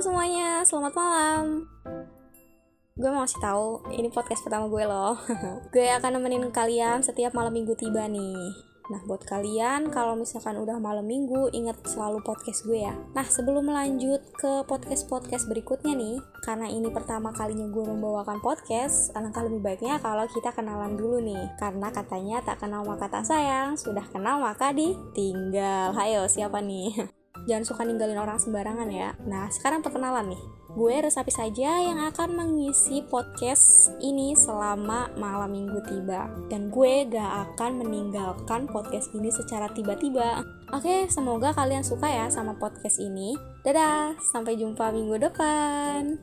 semuanya, selamat malam. Gue mau kasih tahu, ini podcast pertama gue loh. gue akan nemenin kalian setiap malam minggu tiba nih. Nah, buat kalian kalau misalkan udah malam minggu, ingat selalu podcast gue ya. Nah, sebelum lanjut ke podcast-podcast berikutnya nih, karena ini pertama kalinya gue membawakan podcast, alangkah lebih baiknya kalau kita kenalan dulu nih. Karena katanya tak kenal maka tak sayang, sudah kenal maka ditinggal. Hayo, siapa nih? Jangan suka ninggalin orang sembarangan ya. Nah, sekarang perkenalan nih. Gue Resapi saja yang akan mengisi podcast ini selama malam minggu tiba. Dan gue gak akan meninggalkan podcast ini secara tiba-tiba. Oke, semoga kalian suka ya sama podcast ini. Dadah, sampai jumpa minggu depan.